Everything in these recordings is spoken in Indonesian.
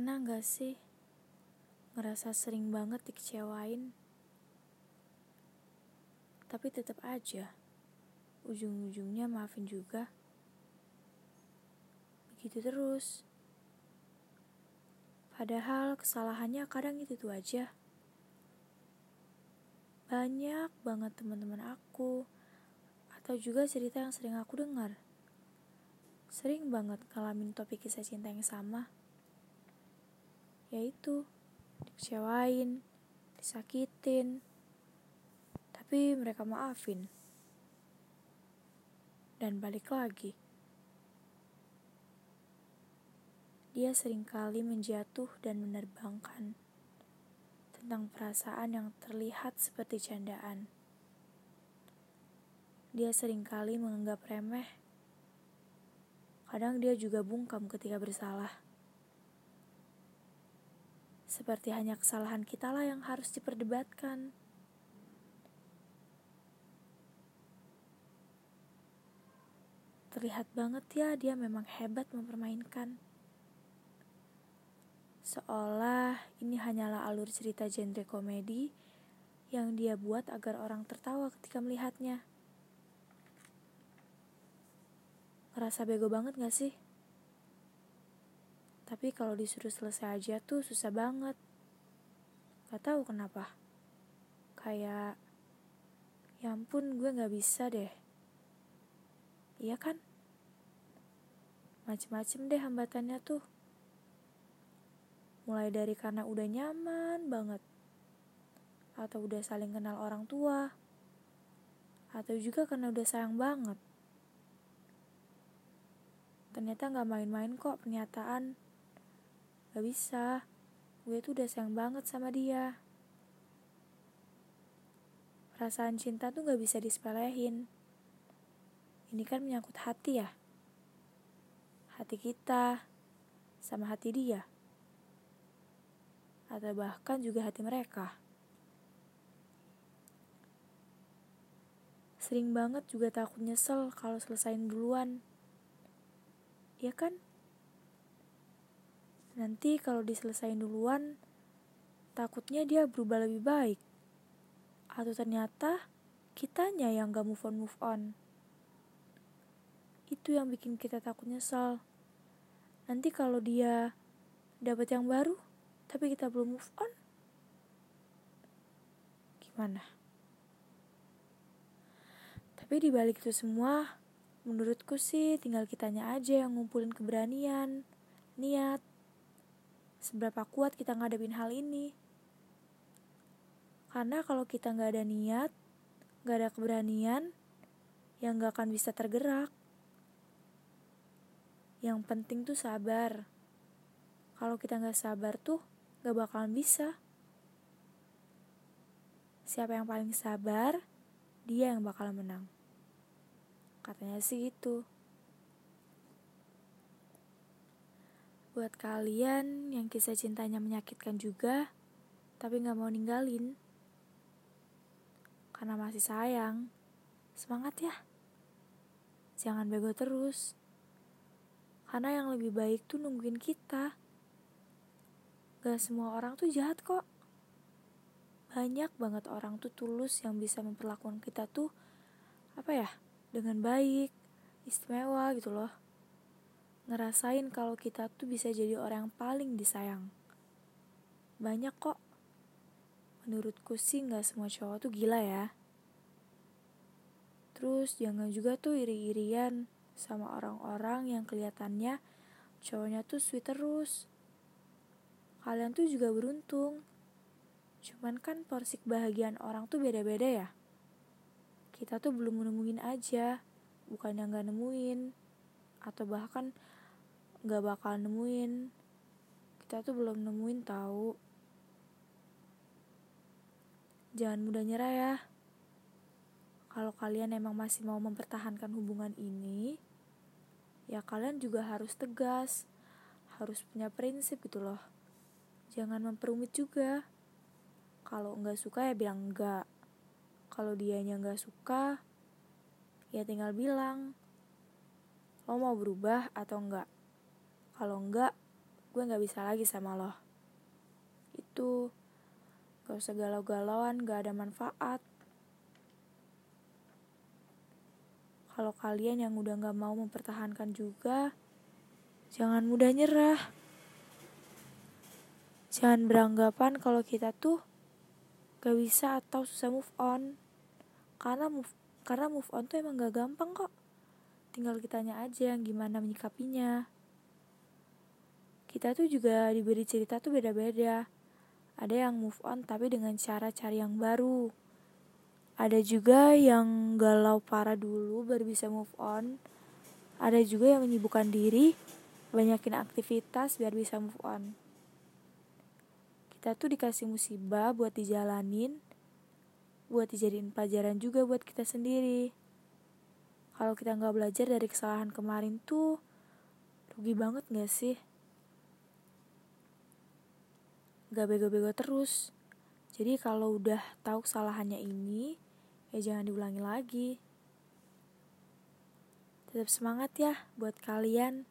Pernah gak sih ngerasa sering banget dikecewain, tapi tetap aja ujung-ujungnya maafin juga? Begitu terus. Padahal kesalahannya kadang itu tuh aja. Banyak banget teman-teman aku atau juga cerita yang sering aku dengar. Sering banget ngalamin topik kisah cinta yang sama yaitu dikecewain, disakitin, tapi mereka maafin. Dan balik lagi. Dia sering kali menjatuh dan menerbangkan tentang perasaan yang terlihat seperti candaan. Dia sering kali menganggap remeh. Kadang dia juga bungkam ketika bersalah. Seperti hanya kesalahan kita lah yang harus diperdebatkan. Terlihat banget ya dia memang hebat mempermainkan. Seolah ini hanyalah alur cerita genre komedi yang dia buat agar orang tertawa ketika melihatnya. Ngerasa bego banget gak sih? Tapi kalau disuruh selesai aja tuh susah banget. Gak tahu kenapa. Kayak, ya ampun gue gak bisa deh. Iya kan? Macem-macem deh hambatannya tuh. Mulai dari karena udah nyaman banget. Atau udah saling kenal orang tua. Atau juga karena udah sayang banget. Ternyata gak main-main kok pernyataan Gak bisa. Gue tuh udah sayang banget sama dia. Perasaan cinta tuh gak bisa disepelehin. Ini kan menyangkut hati ya. Hati kita sama hati dia. Atau bahkan juga hati mereka. Sering banget juga takut nyesel kalau selesain duluan. Ya kan? Nanti kalau diselesain duluan, takutnya dia berubah lebih baik. Atau ternyata kitanya yang gak move on move on. Itu yang bikin kita takut nyesal. Nanti kalau dia dapat yang baru, tapi kita belum move on, gimana? Tapi dibalik itu semua, menurutku sih tinggal kitanya aja yang ngumpulin keberanian, niat, seberapa kuat kita ngadepin hal ini. Karena kalau kita nggak ada niat, nggak ada keberanian, yang nggak akan bisa tergerak. Yang penting tuh sabar. Kalau kita nggak sabar tuh, nggak bakalan bisa. Siapa yang paling sabar, dia yang bakalan menang. Katanya sih gitu. Buat kalian yang kisah cintanya menyakitkan juga, tapi gak mau ninggalin. Karena masih sayang. Semangat ya. Jangan bego terus. Karena yang lebih baik tuh nungguin kita. Gak semua orang tuh jahat kok. Banyak banget orang tuh tulus yang bisa memperlakukan kita tuh apa ya dengan baik, istimewa gitu loh ngerasain kalau kita tuh bisa jadi orang yang paling disayang. Banyak kok. Menurutku sih nggak semua cowok tuh gila ya. Terus jangan juga tuh iri-irian sama orang-orang yang kelihatannya cowoknya tuh sweet terus. Kalian tuh juga beruntung. Cuman kan porsi kebahagiaan orang tuh beda-beda ya. Kita tuh belum nemuin aja, bukan yang gak nemuin. Atau bahkan gak bakal nemuin. Kita tuh belum nemuin tahu. Jangan mudah nyerah ya. Kalau kalian emang masih mau mempertahankan hubungan ini ya kalian juga harus tegas harus punya prinsip gitu loh. Jangan memperumit juga. Kalau nggak suka ya bilang enggak kalau dianya nggak suka ya tinggal bilang lo mau berubah atau enggak kalau enggak, gue gak bisa lagi sama lo. Itu gak usah galau-galauan, gak ada manfaat. Kalau kalian yang udah gak mau mempertahankan juga, jangan mudah nyerah. Jangan beranggapan kalau kita tuh gak bisa atau susah move on. Karena move, karena move on tuh emang gak gampang kok. Tinggal kitanya aja yang gimana menyikapinya. Kita tuh juga diberi cerita tuh beda-beda. Ada yang move on tapi dengan cara cari yang baru ada juga yang galau parah dulu baru bisa move on. Ada juga yang menyibukkan diri, banyakin aktivitas biar bisa move on. Kita tuh dikasih musibah buat dijalanin, buat dijadiin pelajaran juga buat kita sendiri. Kalau kita nggak belajar dari kesalahan kemarin tuh, rugi banget gak sih? Gak bego-bego terus. Jadi kalau udah tahu kesalahannya ini, ya jangan diulangi lagi. Tetap semangat ya buat kalian.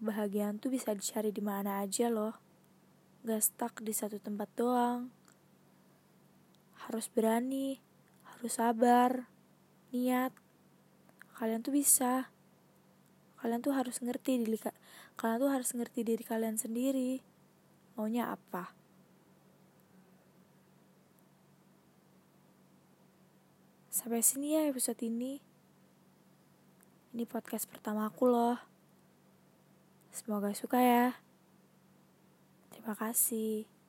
Kebahagiaan tuh bisa dicari di mana aja loh. Gak stuck di satu tempat doang. Harus berani, harus sabar, niat. Kalian tuh bisa. Kalian tuh harus ngerti diri kalian tuh harus ngerti diri kalian sendiri. Maunya apa? Sampai sini ya episode ini. Ini podcast pertama aku loh. Semoga suka ya. Terima kasih.